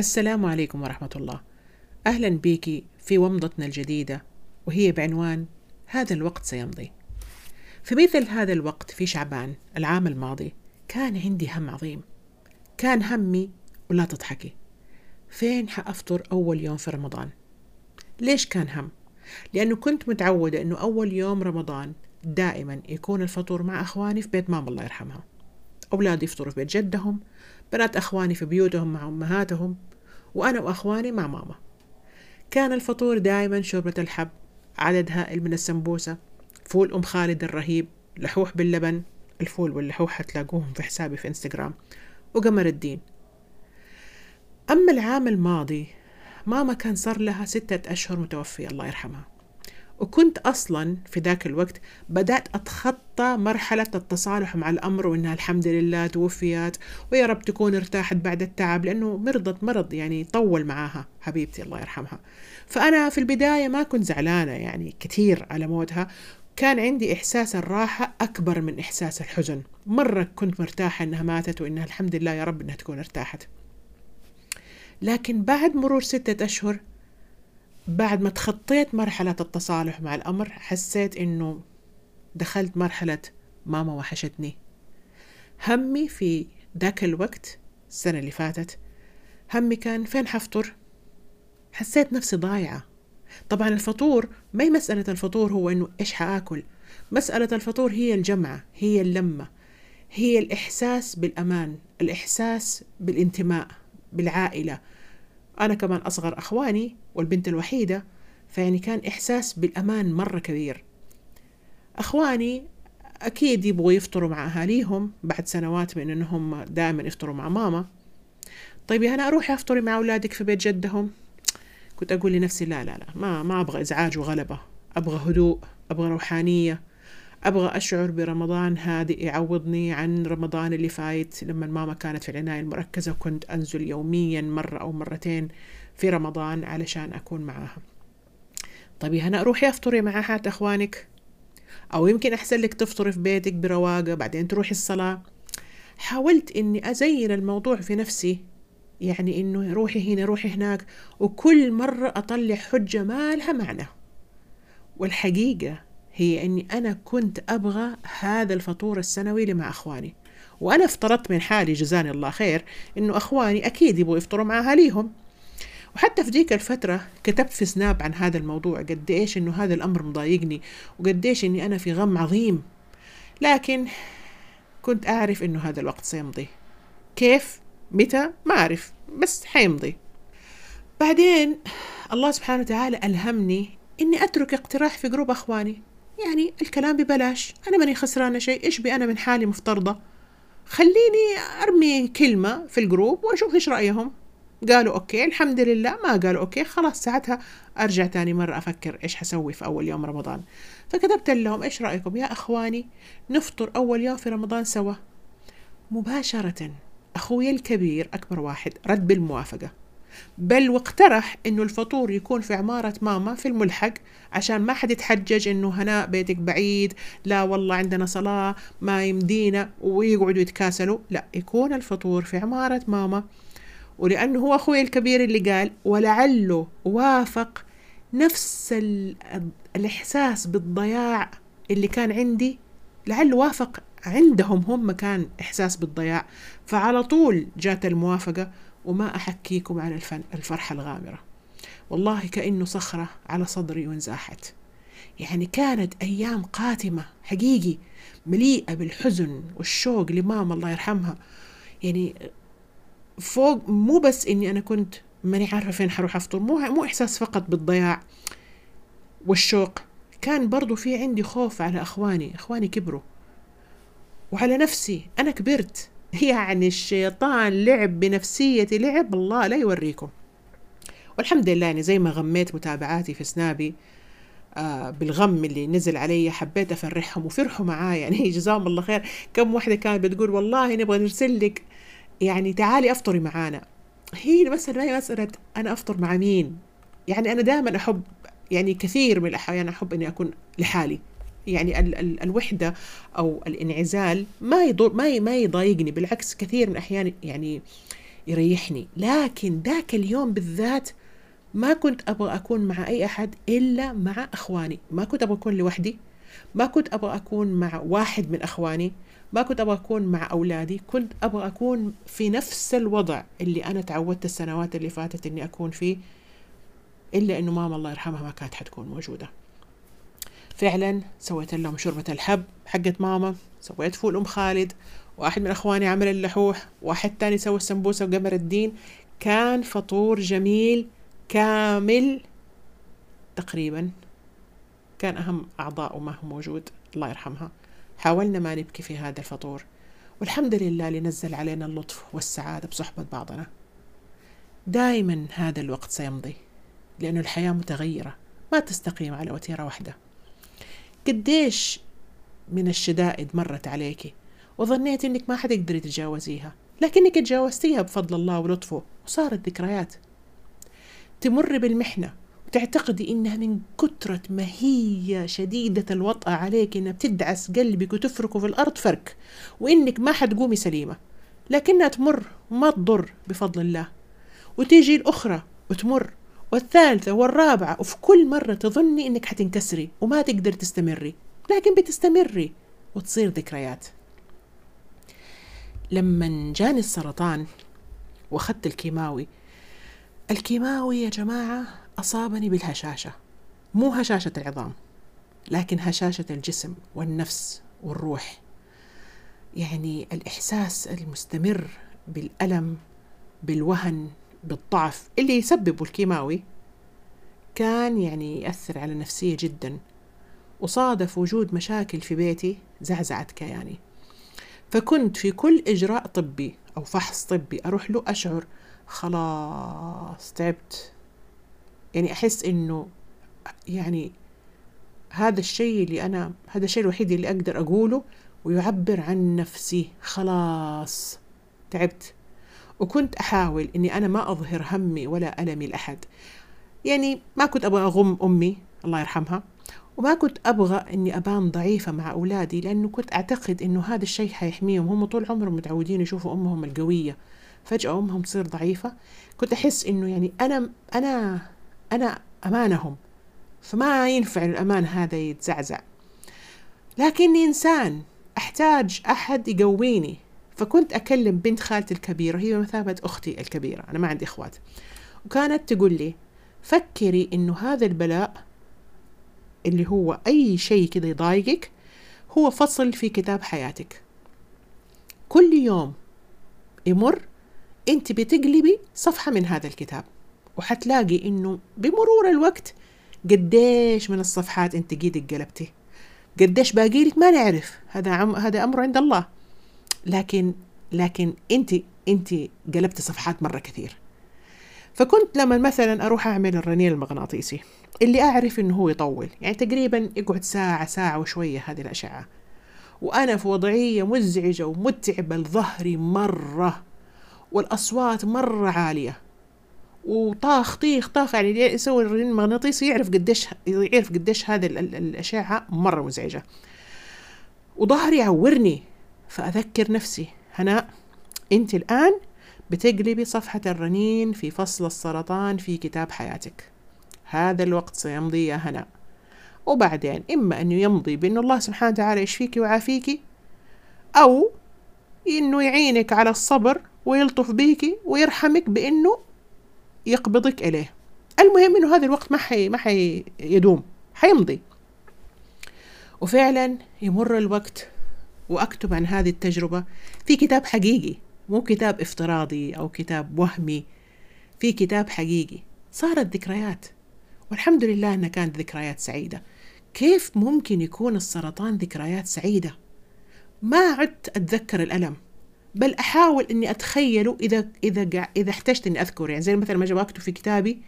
السلام عليكم ورحمة الله. أهلا بيكي في ومضتنا الجديدة وهي بعنوان هذا الوقت سيمضي. في مثل هذا الوقت في شعبان العام الماضي كان عندي هم عظيم. كان همي ولا تضحكي. فين حأفطر أول يوم في رمضان؟ ليش كان هم؟ لأنه كنت متعودة أنه أول يوم رمضان دائما يكون الفطور مع أخواني في بيت ماما الله يرحمها. أولادي يفطروا في بيت جدهم بنات أخواني في بيوتهم مع أمهاتهم وأنا وأخواني مع ماما. كان الفطور دائما شوربة الحب عدد هائل من السمبوسة فول أم خالد الرهيب لحوح باللبن الفول واللحوح حتلاقوهم في حسابي في إنستغرام وقمر الدين. أما العام الماضي ماما كان صار لها ستة أشهر متوفية الله يرحمها. وكنت أصلا في ذاك الوقت بدأت أتخطى مرحلة التصالح مع الأمر وإنها الحمد لله توفيت ويا رب تكون ارتاحت بعد التعب لأنه مرضت مرض يعني طول معاها حبيبتي الله يرحمها. فأنا في البداية ما كنت زعلانة يعني كثير على موتها. كان عندي إحساس الراحة أكبر من إحساس الحزن. مرة كنت مرتاحة إنها ماتت وإنها الحمد لله يا رب إنها تكون ارتاحت. لكن بعد مرور ستة أشهر بعد ما تخطيت مرحلة التصالح مع الأمر حسيت إنه دخلت مرحلة ماما وحشتني. همي في ذاك الوقت السنة اللي فاتت همي كان فين حفطر؟ حسيت نفسي ضايعة. طبعا الفطور ما هي مسألة الفطور هو إنه إيش حآكل. مسألة الفطور هي الجمعة هي اللمة هي الإحساس بالأمان الإحساس بالانتماء بالعائلة. أنا كمان أصغر أخواني والبنت الوحيدة فيعني كان إحساس بالأمان مرة كبير. أخواني أكيد يبغوا يفطروا مع أهاليهم بعد سنوات من أنهم دائما يفطروا مع ماما. طيب أنا أروح أفطري مع أولادك في بيت جدهم؟ كنت أقول لنفسي لا لا لا ما, ما أبغى إزعاج وغلبة. أبغى هدوء أبغى روحانية. أبغى أشعر برمضان هادئ يعوضني عن رمضان اللي فايت. لما ماما كانت في العناية المركزة وكنت أنزل يوميا مرة أو مرتين في رمضان علشان أكون معاها. طيب أنا أروحي أفطري مع أحد أخوانك؟ أو يمكن أحسن لك تفطري في بيتك برواقة بعدين تروحي الصلاة. حاولت إني أزين الموضوع في نفسي يعني إنه روحي هنا روحي هناك وكل مرة أطلع حجة ما لها معنى. والحقيقة هي أني أنا كنت أبغى هذا الفطور السنوي اللي مع أخواني. وأنا افترضت من حالي جزاني الله خير إنه أخواني أكيد يبغوا يفطروا مع أهاليهم. وحتى في ذيك الفترة كتبت في سناب عن هذا الموضوع قد إيش إنه هذا الأمر مضايقني وقد إيش إني أنا في غم عظيم. لكن كنت أعرف إنه هذا الوقت سيمضي. كيف؟ متى؟ ما أعرف بس حيمضي. بعدين الله سبحانه وتعالى ألهمني إني أترك اقتراح في group أخواني. يعني الكلام ببلاش. أنا ماني خسرانة شيء. إيش بي أنا من حالي مفترضة؟ خليني أرمي كلمة في ال group وأشوف إيش رأيهم. قالوا okay الحمد لله. ما قالوا okay خلاص ساعتها أرجع تاني مرة أفكر إيش حسوي في أول يوم رمضان. فكتبت لهم إيش رأيكم يا أخواني؟ نفطر أول يوم في رمضان سوا. مباشرة أخوي الكبير أكبر واحد رد بالموافقة. بل واقترح إنه الفطور يكون في عمارة ماما في الملحق عشان ما حد يتحجج إنه هناء بيتك بعيد لا والله عندنا صلاة ما يمدينا ويقعدوا يتكاسلوا لا يكون الفطور في عمارة ماما. ولأنه هو أخوي الكبير اللي قال ولعله وافق نفس الإحساس بالضياع اللي كان عندي لعله وافق عندهم هم كان إحساس بالضياع. فعلى طول جات الموافقة وما أحكيكم عن الفن الفرحة الغامرة. والله كأنه صخرة على صدري وانزاحت يعني كانت أيام قاتمة حقيقي مليئة بالحزن والشوق لماما الله يرحمها. يعني فوق مو بس إني أنا كنت ماني عارفة فين حروح أفطر مو مو إحساس فقط بالضياع والشوق. كان برضو في عندي خوف على أخواني أخواني كبروا. وعلى نفسي أنا كبرت. يعني الشيطان لعب بنفسيتي لعب الله لا يوريكم. والحمد لله يعني زي ما غميت متابعاتي في سنابي آه بالغم اللي نزل علي حبيت أفرحهم وفرحوا معاي يعني جزاهم الله خير. كم واحدة كانت بتقول والله نبغى نرسل لك يعني تعالي أفطري معانا. هي مسألة ما هي مسألة أنا أفطر مع مين؟ يعني أنا دائما أحب يعني كثير من الأحيان أحب إني أكون لحالي. يعني ال ال الوحدة أو الانعزال ما يضر ما ما يضايقني بالعكس كثير من الأحيان يعني يريحني. لكن ذاك اليوم بالذات ما كنت أبغى أكون مع أي أحد إلا مع أخواني. ما كنت أبغى أكون لوحدي ما كنت أبغى أكون مع واحد من أخواني ما كنت أبغى أكون مع أولادي. كنت أبغى أكون في نفس الوضع اللي أنا تعودت السنوات اللي فاتت إني أكون فيه إلا إنه ماما الله يرحمها ما كانت حتكون موجودة. فعلا سويت لهم شوربة الحب حقت ماما سويت فول أم خالد واحد من أخواني عمل اللحوح واحد تاني سوى السمبوسة وقمر الدين. كان فطور جميل كامل تقريبا. كان أهم أعضاء هو موجود الله يرحمها. حاولنا ما نبكي في هذا الفطور. والحمد لله اللي نزل علينا اللطف والسعادة بصحبة بعضنا. دائما هذا الوقت سيمضي لأن الحياة متغيرة ما تستقيم على وتيرة واحدة. قديش من الشدائد مرت عليك؟ وظنيت إنك ما حتقدري تتجاوزيها لكنك تجاوزتيها بفضل الله ولطفه وصارت ذكريات. تمر بالمحنة وتعتقدي إنها من كثرة ما هي شديدة الوطأة عليك إنها بتدعس قلبك وتفركه في الأرض فرك وإنك ما حتقومي سليمة. لكنها تمر وما تضر بفضل الله. وتيجي الأخرى وتمر والثالثة والرابعة وفي كل مرة تظني إنك حتنكسري وما تقدر تستمري لكن بتستمري وتصير ذكريات. لما جاني السرطان وأخذت الكيماوي الكيماوي يا جماعة أصابني بالهشاشة مو هشاشة العظام لكن هشاشة الجسم والنفس والروح. يعني الإحساس المستمر بالألم بالوهن بالضعف اللي يسببه الكيماوي كان يعني يأثر على النفسية جدا وصادف وجود مشاكل في بيتي زعزعت كياني فكنت في كل إجراء طبي أو فحص طبي أروح له أشعر خلاص تعبت. يعني أحس إنه يعني هذا الشيء اللي أنا هذا الشيء الوحيد اللي أقدر أقوله ويعبر عن نفسي. خلاص تعبت. وكنت أحاول إني أنا ما أظهر همي ولا ألمي لأحد. يعني ما كنت أبغى أغم أمي الله يرحمها وما كنت أبغى إني أبان ضعيفة مع أولادي لأنه كنت أعتقد إنه هذا الشيء حيحميهم. هم طول عمرهم متعودين يشوفوا أمهم القوية. فجأة أمهم تصير ضعيفة. كنت أحس إنه يعني أنا أنا أنا أمانهم. فما ينفع الأمان هذا يتزعزع. لكني إنسان أحتاج أحد يقويني. فكنت أكلم بنت خالتي الكبيرة هي بمثابة أختي الكبيرة أنا ما عندي إخوات. وكانت تقول لي فكري إنه هذا البلاء اللي هو أي شيء كده يضايقك هو فصل في كتاب حياتك. كل يوم يمر أنت بتقلبي صفحة من هذا الكتاب وحتلاقي إنه بمرور الوقت قديش من الصفحات أنت قيدك قلبتي قديش باقي لك ما نعرف. هذا عم هذا أمر عند الله. لكن لكن انت انت قلبتي صفحات مرة كثير. فكنت لما مثلا أروح أعمل الرنين المغناطيسي اللي أعرف إنه هو يطول يعني تقريبا يقعد ساعة ساعة وشوية هذه الأشعة. وأنا في وضعية مزعجة ومتعبة لظهري مرة والأصوات مرة عالية. وطاخ طيخ طاخ يعني يسوي الرنين المغناطيسي يعرف قديش يعرف قديش هذه الأشعة مرة مزعجة. وظهري يعورني. فأذكر نفسي. هناء أنت الآن بتقلبي صفحة الرنين في فصل السرطان في كتاب حياتك. هذا الوقت سيمضي يا هنا وبعدين إما أنه يمضي بأن الله سبحانه وتعالى يشفيك ويعافيك أو إنه يعينك على الصبر ويلطف بيك ويرحمك بأنه يقبضك إليه. المهم إنه هذا الوقت ما حي ما حي يدوم حيمضي. وفعلا يمر الوقت وأكتب عن هذه التجربة في كتاب حقيقي مو كتاب افتراضي أو كتاب وهمي في كتاب حقيقي. صارت ذكريات. والحمد لله أنها كانت ذكريات سعيدة. كيف ممكن يكون السرطان ذكريات سعيدة؟ ما عدت أتذكر الألم بل أحاول إني أتخيله إذا إذا إذا احتجت إني أذكر. يعني زي مثلا ما جاب أكتب في كتابي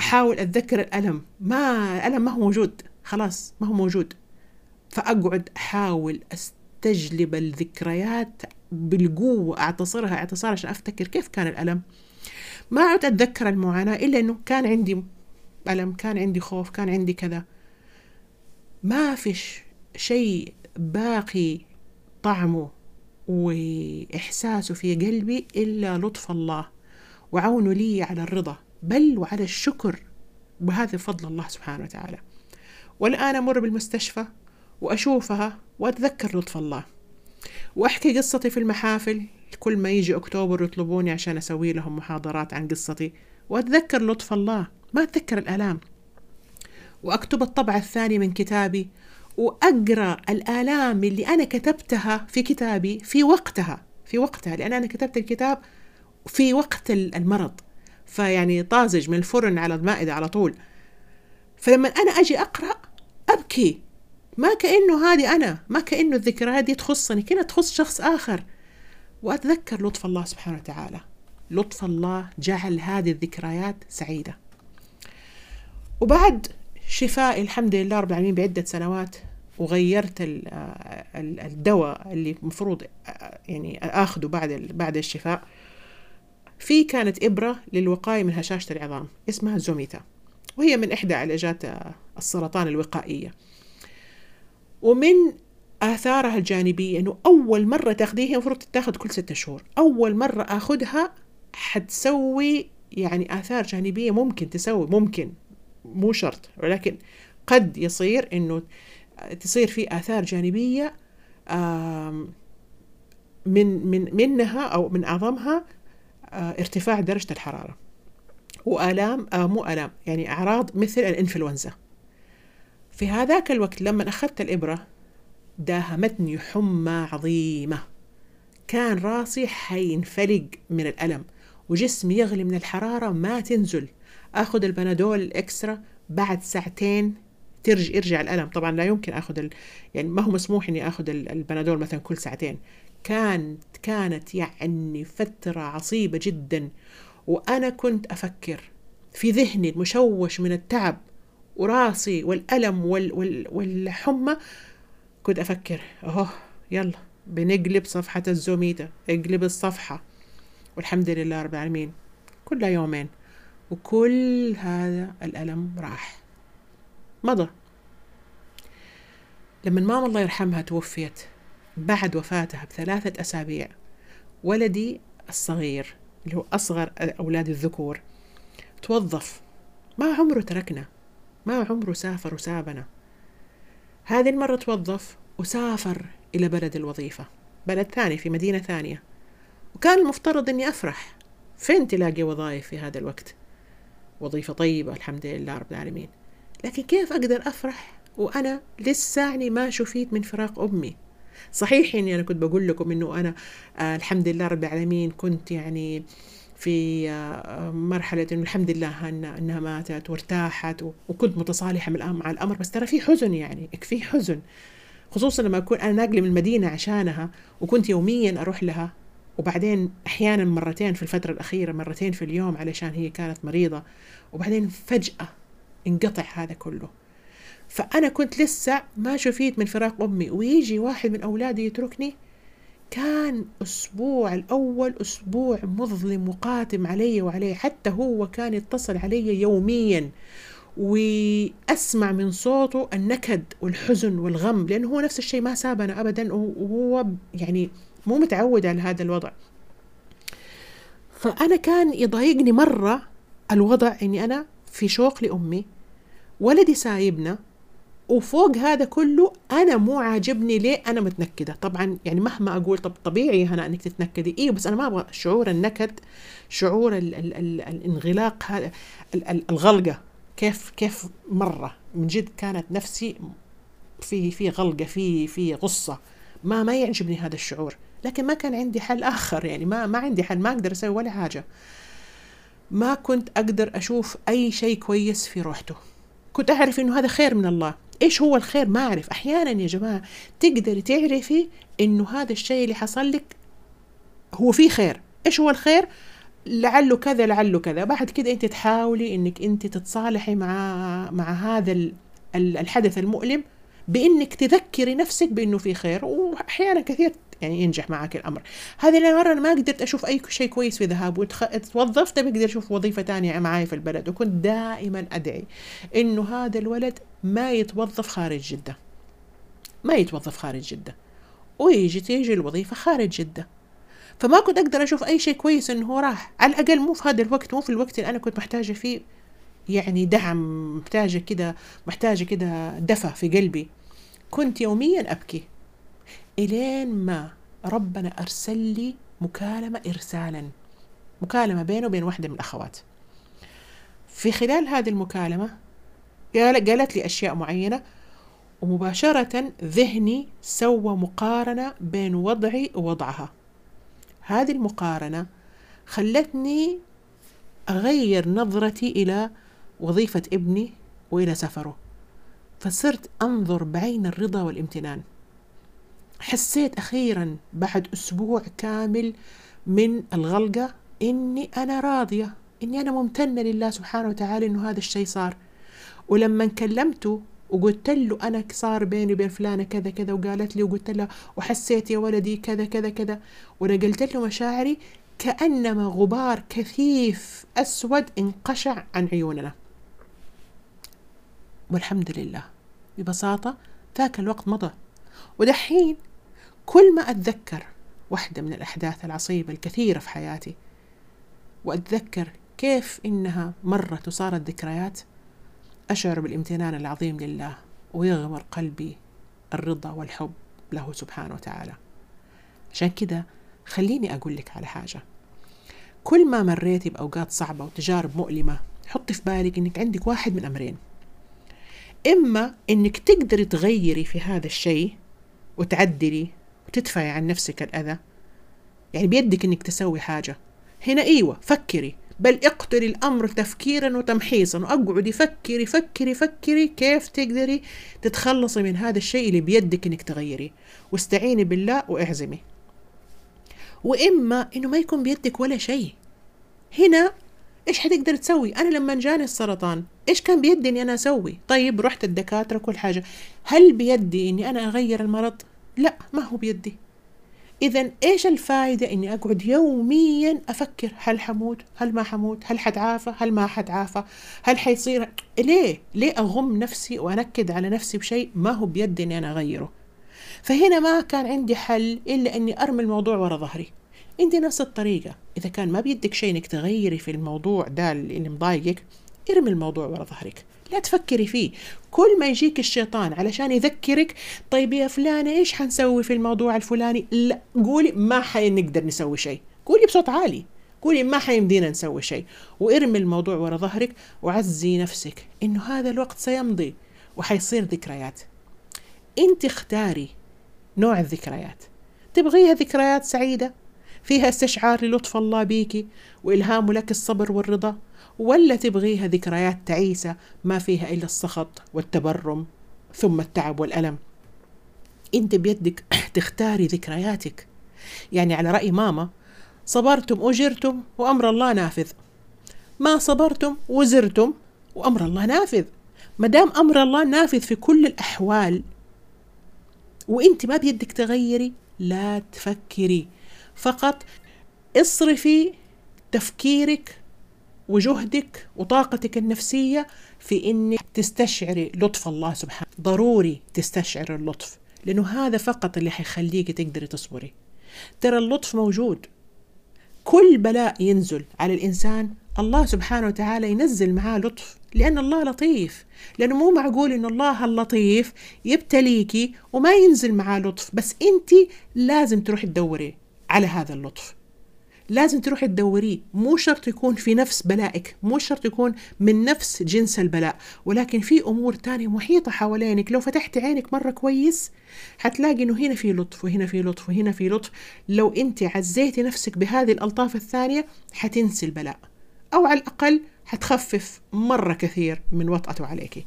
أحاول أتذكر الألم. ما الألم ما هو موجود. خلاص ما هو موجود. فأقعد أحاول أستجلب الذكريات بالقوة. أعتصرها اعتصار عشان أفتكر كيف كان الألم. ما عدت أتذكر المعاناة إلا أنه كان عندي ألم كان عندي خوف كان عندي كذا. ما فيش شيء باقي طعمه وإحساسه في قلبي إلا لطف الله وعونه لي على الرضا بل وعلى الشكر بهذا فضل الله سبحانه وتعالى. والآن أمر بالمستشفى. وأشوفها وأتذكر لطف الله. وأحكي قصتي في المحافل. كل ما يجي أكتوبر يطلبوني عشان أسوي لهم محاضرات عن قصتي. وأتذكر لطف الله. ما أتذكر الآلام. وأكتب الطبعة الثانية من كتابي. وأقرأ الآلام اللي أنا كتبتها في كتابي في وقتها. في وقتها لأن أنا كتبت الكتاب في وقت المرض. فيعني طازج من الفرن على المائدة على طول. فلما أنا أجي أقرأ أبكي. ما كأنه هذه أنا ما كأنه الذكريات دي تخصني كنا تخص شخص آخر. وأتذكر لطف الله سبحانه وتعالى. لطف الله جعل هذه الذكريات سعيدة. وبعد شفائي الحمد لله رب العالمين بعدة سنوات وغيرت الدواء اللي المفروض يعني اخذه بعد بعد الشفاء. في كانت إبرة للوقاية من هشاشة العظام اسمها زوميتا. وهي من إحدى علاجات السرطان الوقائية. ومن آثارها الجانبية إنه أول مرة تاخذيها المفروض تتاخذ كل ستة شهور. أول مرة آخذها حتسوي يعني آثار جانبية ممكن تسوي ممكن مو شرط ولكن قد يصير إنه تصير في آثار جانبية من من منها أو من أعظمها آه، ارتفاع درجة الحرارة. وآلام آه مو آلام يعني أعراض مثل الإنفلونزا. في هذاك الوقت لما أخذت الإبرة داهمتني حمى عظيمة. كان راسي حينفلق من الألم وجسمي يغلي من الحرارة ما تنزل. أخذ البنادول الإكسترا بعد ساعتين ترجع يرجع الألم. طبعا لا يمكن أخذ ال... يعني ما هو مسموح إني أخذ البنادول مثلا كل ساعتين. كانت كانت يعني فترة عصيبة جدا وأنا كنت أفكر في ذهني المشوش من التعب وراسي والألم وال وال والحمى. كنت أفكر أهو يلا بنقلب صفحة الزوميتا اقلب الصفحة. والحمد لله رب العالمين. كل يومين وكل هذا الألم راح. مضى. لما ماما الله يرحمها توفيت بعد وفاتها بثلاثة أسابيع ولدي الصغير اللي هو أصغر أولاد الذكور توظف. ما عمره تركنا. ما عمره سافر وسابنا. هذه المرة توظف وسافر إلى بلد الوظيفة بلد ثاني في مدينة ثانية. وكان المفترض أني أفرح. فين تلاقي وظائف في هذا الوقت؟ وظيفة طيبة الحمد لله رب العالمين. لكن كيف أقدر أفرح وأنا لساني ما شفيت من فراق أمي؟ صحيح إني أنا كنت بقول لكم إنه أنا آه الحمد لله رب العالمين كنت يعني في آه مرحلة إنه الحمد لله إنها ماتت وارتاحت وكنت متصالحة مع الأمر. بس ترى في حزن يعني في حزن. خصوصا لما أكون أنا ناقلة من المدينة عشانها وكنت يوميا أروح لها وبعدين أحيانا مرتين في الفترة الأخيرة مرتين في اليوم علشان هي كانت مريضة. وبعدين فجأة انقطع هذا كله. فأنا كنت لسه ما شفيت من فراق أمي ويجي واحد من أولادي يتركني كان أسبوع الأول أسبوع مظلم وقاتم علي وعليه حتى هو كان يتصل علي يوميا. وأسمع من صوته النكد والحزن والغم لأنه هو نفس الشيء ما سابنا أبدا وهو يعني مو متعود على هذا الوضع. فأنا كان يضايقني مرة الوضع إني أنا في شوق لأمي ولدي سايبنا وفوق هذا كله أنا مو عاجبني ليه أنا متنكدة. طبعا يعني مهما أقول طب طبيعي هنا إنك تتنكدي. أيوه بس أنا ما أبغى شعور النكد شعور ال ال ال الانغلاق هذا الغلقة. كيف كيف مرة من جد كانت نفسي في في غلقة في في غصة. ما ما يعجبني هذا الشعور. لكن ما كان عندي حل آخر يعني ما ما عندي حل ما أقدر أسوي ولا حاجة. ما كنت أقدر أشوف أي شيء كويس في روحته. كنت أعرف إنه هذا خير من الله. إيش هو الخير؟ ما أعرف. أحيانا يا جماعة تقدري تعرفي إنه هذا الشيء اللي حصل لك هو فيه خير. إيش هو الخير؟ لعله كذا لعله كذا. بعد كده أنت تحاولي إنك أنت تتصالحي مع مع هذا الحدث المؤلم بإنك تذكري نفسك بإنه في خير. وأحيانا كثير يعني ينجح معك الأمر. هذه المره أنا ما قدرت أشوف أي شيء كويس في ذهاب وتوظفت بقدر أشوف وظيفة ثانية معاي في البلد وكنت دائما أدعي إنه هذا الولد ما يتوظف خارج جدة. ما يتوظف خارج جدة. ويجي تيجي الوظيفة خارج جدة. فما كنت أقدر أشوف أي شيء كويس إنه هو راح. على الأقل مو في هذا الوقت مو في الوقت اللي أنا كنت محتاجة فيه يعني دعم محتاجة كده محتاجة كده دفى في قلبي. كنت يوميا أبكي. إلين ما ربنا أرسل لي مكالمة إرسالا. مكالمة بينه وبين واحدة من الأخوات. في خلال هذه المكالمة قالت لي أشياء معينة ومباشرة ذهني سوى مقارنة بين وضعي ووضعها. هذه المقارنة خلتني أغير نظرتي إلى وظيفة ابني وإلى سفره فصرت أنظر بعين الرضا والامتنان. حسيت أخيرا بعد أسبوع كامل من الغلقة إني أنا راضية إني أنا ممتنة لله سبحانه وتعالى إنه هذا الشيء صار. ولما كلمته وقلت له أنا صار بيني وبين فلانة كذا كذا وقالت لي وقلت لها وحسيت يا ولدي كذا كذا كذا ونقلت له مشاعري كأنما غبار كثيف أسود انقشع عن عيوننا. والحمد لله. ببساطة ذاك الوقت مضى. ودحين كل ما أتذكر واحدة من الأحداث العصيبة الكثيرة في حياتي وأتذكر كيف إنها مرت وصارت ذكريات أشعر بالامتنان العظيم لله ويغمر قلبي الرضا والحب له سبحانه وتعالى. عشان كده خليني أقول لك على حاجة. كل ما مريتي بأوقات صعبة وتجارب مؤلمة حطي في بالك إنك عندك واحد من أمرين. إما إنك تقدري تغيري في هذا الشيء وتعدلي وتدفعي عن نفسك الأذى. يعني بيدك إنك تسوي حاجة. هنا أيوة فكري. بل اقتري الأمر تفكيرا وتمحيصا. وأقعدي فكري فكري فكري كيف تقدري تتخلصي من هذا الشيء اللي بيدك إنك تغيريه واستعيني بالله وإعزمي. وإما إنه ما يكون بيدك ولا شيء. هنا إيش حتقدر تسوي؟ أنا لما جاني السرطان إيش كان بيدي إني أنا أسوي؟ طيب رحت الدكاترة كل حاجة. هل بيدي إني أنا أغير المرض؟ لا ما هو بيدي. إذا إيش الفائدة إني أقعد يوميا أفكر هل حموت هل ما حموت هل حتعافى هل ما حتعافى هل حيصير ليه؟ ليه أغم نفسي وأنكد على نفسي بشيء ما هو بيدي إني أنا أغيره؟ فهنا ما كان عندي حل إلا إني أرمي الموضوع ورا ظهري. انت نفس الطريقة. إذا كان ما بيدك شيء إنك تغيري في الموضوع ده اللي مضايقك ارمي الموضوع ورا ظهرك. لا تفكري فيه. كل ما يجيك الشيطان علشان يذكرك طيب يا فلانة إيش حنسوي في الموضوع الفلاني؟ لا قولي ما حنقدر نسوي شيء. قولي بصوت عالي. قولي ما حيمدينا نسوي شيء. وارمي الموضوع ورا ظهرك وعزي نفسك إنه هذا الوقت سيمضي وحيصير ذكريات. أنت اختاري نوع الذكريات. تبغيها ذكريات سعيدة؟ فيها استشعار للطف الله بيكي وإلهام لك الصبر والرضا؟ ولا تبغيها ذكريات تعيسة ما فيها إلا السخط والتبرم ثم التعب والألم. أنت بيدك تختاري ذكرياتك. يعني على رأي ماما صبرتم أجرتم وأمر الله نافذ. ما صبرتم وزرتم وأمر الله نافذ. ما دام أمر الله نافذ في كل الأحوال وأنت ما بيدك تغيري لا تفكري. فقط اصرفي تفكيرك وجهدك وطاقتك النفسية في إنك تستشعري لطف الله سبحانه. ضروري تستشعري اللطف لأنه هذا فقط اللي حيخليك تقدري تصبري. ترى اللطف موجود. كل بلاء ينزل على الإنسان الله سبحانه وتعالى ينزل معاه لطف لأن الله لطيف. لأنه مو معقول إن الله اللطيف يبتليكي وما ينزل معاه لطف بس أنت لازم تروحي تدوري على هذا اللطف. لازم تروحي تدوريه مو شرط يكون في نفس بلائك مو شرط يكون من نفس جنس البلاء. ولكن في أمور تانية محيطة حوالينك. لو فتحت عينك مرة كويس حتلاقي إنه هنا في لطف وهنا في لطف وهنا في لطف. لو أنت عزيتي نفسك بهذه الألطاف الثانية حتنسي البلاء. أو على الأقل حتخفف مرة كثير من وطأته عليك.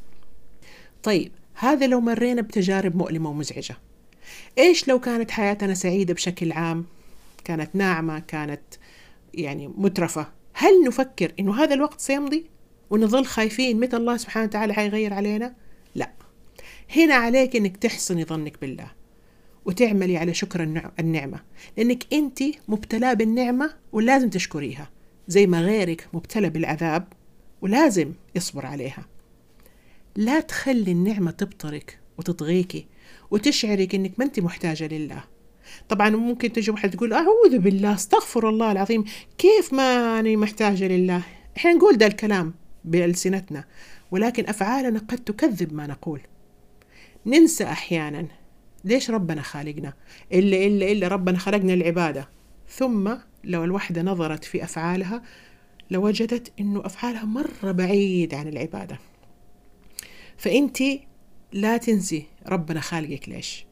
طيب هذا لو مرينا بتجارب مؤلمة ومزعجة. إيش لو كانت حياتنا سعيدة بشكل عام؟ كانت ناعمة كانت يعني مترفة. هل نفكر إنه هذا الوقت سيمضي ونظل خايفين متى الله سبحانه وتعالى حيغير علينا؟ لا. هنا عليك إنك تحسني ظنك بالله وتعملي على شكر النعمة. لأنك أنت مبتلاة بالنعمة ولازم تشكريها. زي ما غيرك مبتلى بالعذاب ولازم يصبر عليها. لا تخلي النعمة تبطرك وتطغيكي وتشعرك إنك ما أنت محتاجة لله. طبعا ممكن تجي واحد تقول أعوذ بالله استغفر الله العظيم كيف ما أنا محتاجة لله؟ إحنا نقول ده الكلام بألسنتنا ولكن أفعالنا قد تكذب ما نقول. ننسى أحيانا ليش ربنا خالقنا؟ إلا إلا إلا ربنا خلقنا العبادة ثم لو الوحدة نظرت في أفعالها لوجدت أنه أفعالها مرة بعيد عن العبادة. فأنت لا تنسي ربنا خالقك ليش؟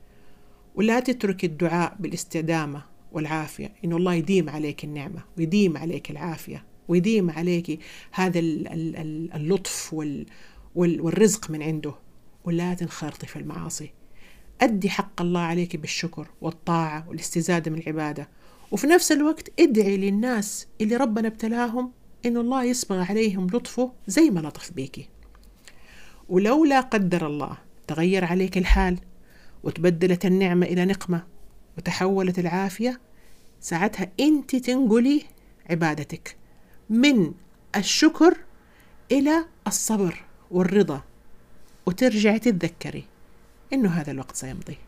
ولا تترك الدعاء بالاستدامة والعافية. إنه الله يديم عليك النعمة ويديم عليك العافية ويديم عليك هذا اللطف والرزق من عنده. ولا تنخرطي في المعاصي. أدي حق الله عليك بالشكر والطاعة والاستزادة من العبادة. وفي نفس الوقت ادعي للناس اللي ربنا ابتلاهم إن الله يصبغ عليهم لطفه زي ما لطف بيكي ولو لا قدر الله تغير عليك الحال. وتبدلت النعمة إلى نقمة وتحولت العافية ساعتها أنت تنقلي عبادتك من الشكر إلى الصبر والرضا وترجعي تتذكري إنه هذا الوقت سيمضي.